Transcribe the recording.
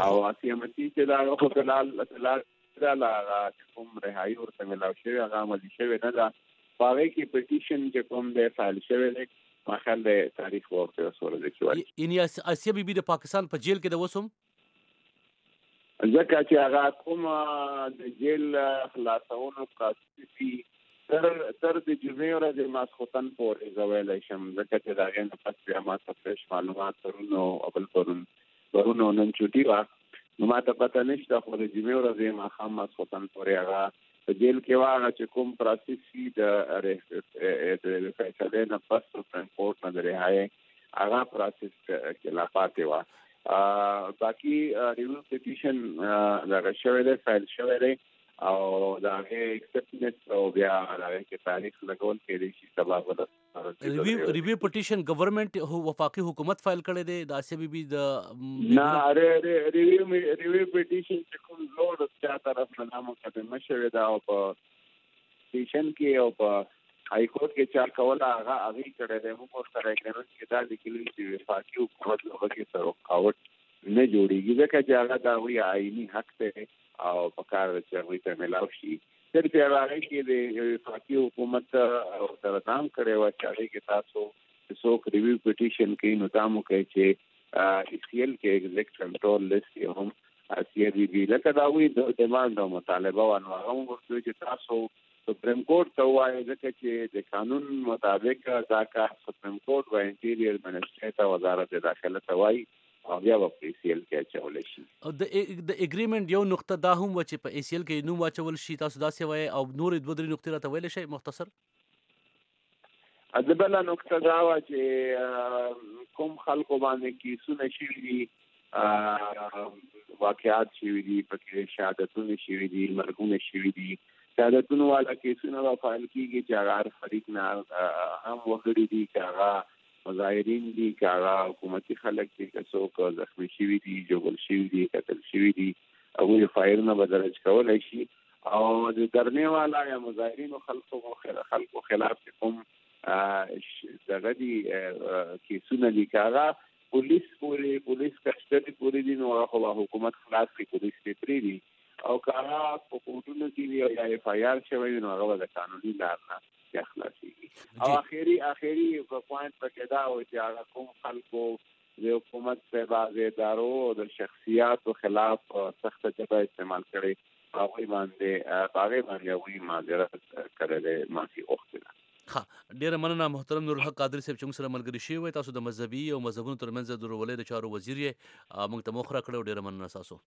او اسی امتی چې دا خو دلال دلال دا لا کوم رهایی ورته ملاو شوی هغه عملی شوی نه ده باغې کې پټیشن چې کوم دی فایل شوی دی مخال دی تاریخ ورته سره دی چې وایي یعنی اسیا بیبي د پاکستان په جیل کې د وسوم ځکه چې هغه کوم د جیل خلاصولو کاسي تر تر د جمعې ورځې ماسخوتن پورې زویل شم ځکه چې دا غن پس بیا ما ته فرش معلومات ترونو خپل پرون پرون او نن چوټي وه نو ما ته پته نشته خو د جمعې ورځې ماښام ماسخوتن پورې هغه په جیل کې وه هغه چې کوم پروسس وي د فیصلې نه پس سپریم کورټ نه د رهایې هغه پروسس کې لا پاتې وه باقي ریویو پټیشن دغه شوی دی فایل شوی دی او دا هغه ایکسپټنس او بیا هغه کې تاریخ لګول کېږي چې سبا ولر ریوی پټیشن ګورنمنت وفاقي حکومت فایل کړی دی د اسیا بي بي د نه ری ری ریوی ریوی پټیشن چې کوم لوډ چا طرف نه مقدمه شوې ده او په پټیشن کې او په های کورټ کې چا کوله هغه هغه کړی دی موږ ورته راګرنس کې دا لیکلي چې وفاقي حکومت له وګړي سره رقابت نه جوړیږي ځکه چې هغه دا وی آئینی حق دی او په کار چې هغه ته ملاوي شي سر بیا راغی کې د یو افاقي حکومت سره دام کړی و چې هغه کې تاسو څوک ریویو پټیشن کې نو دامو کې چې ایسیل کې ایگزیکټ کنټرول لیست یې هم اسیا بي بي لکه دا وی د ډیماند او مطالبه وانه هغه ورته چې تاسو سپریم کورټ ته وایي ځکه چې د قانون مطابق دا کار سپریم کورټ و انټیریر منسټر ته وزارت داخله ته وایي او بیا به په ACL کې اچول شي او د د اګریمنټ یو نقطه دا هم و چې په ACL کې نوم واچول شي تاسو داسې وایي او نور دوه درې نقطې راته ویل شي مختصر د بل نقطه دا و چې کوم خلکو باندې کیسونه شي دي واقعات شي دي پکې شهادتونه شي دي مرګونه شي دي شهادتونو والا کیسونه فایل کیږي چې هغه فرید نه هم وګړي دي چې هغه مظاهرین دي که هغه حکومتي خلک دي که څوک زخمي شوي دي ژوبل شوي دي قتل شوي دي هغوی فایرونه به درج کولای شي او د درنې والا یا مظاهرینو خلکو خلکو خلاف کوم دغه دي کیسونه دي که هغه پولیس پورې پولیس کشتري پورې دي نو خو حکومت خلاص کې پولیس دې پرې دي او کارا په کوټونو کې وي او یا اف آی آر شوی نو هغه د قانوني لار نه بیا خلاصيږي او اخیری اخیری په پوینټ پکې دا و چې هغه کوم خلکو د حکومت په بعض ادارو او د شخصیاتو خلاف سخت جبه استعمال کړي هغه باندې هغه باندې وی معذرت کړی دی معافي غوښتنه ها ډیره مننه محترم نور الحق قادر صاحب چې موږ سره ملګری شوی وای تاسو د مذهبي او مذهبونو ترمنځ د درولې د چارو وزیر یې موږ ته مخ را کړو ډیره مننه تاسو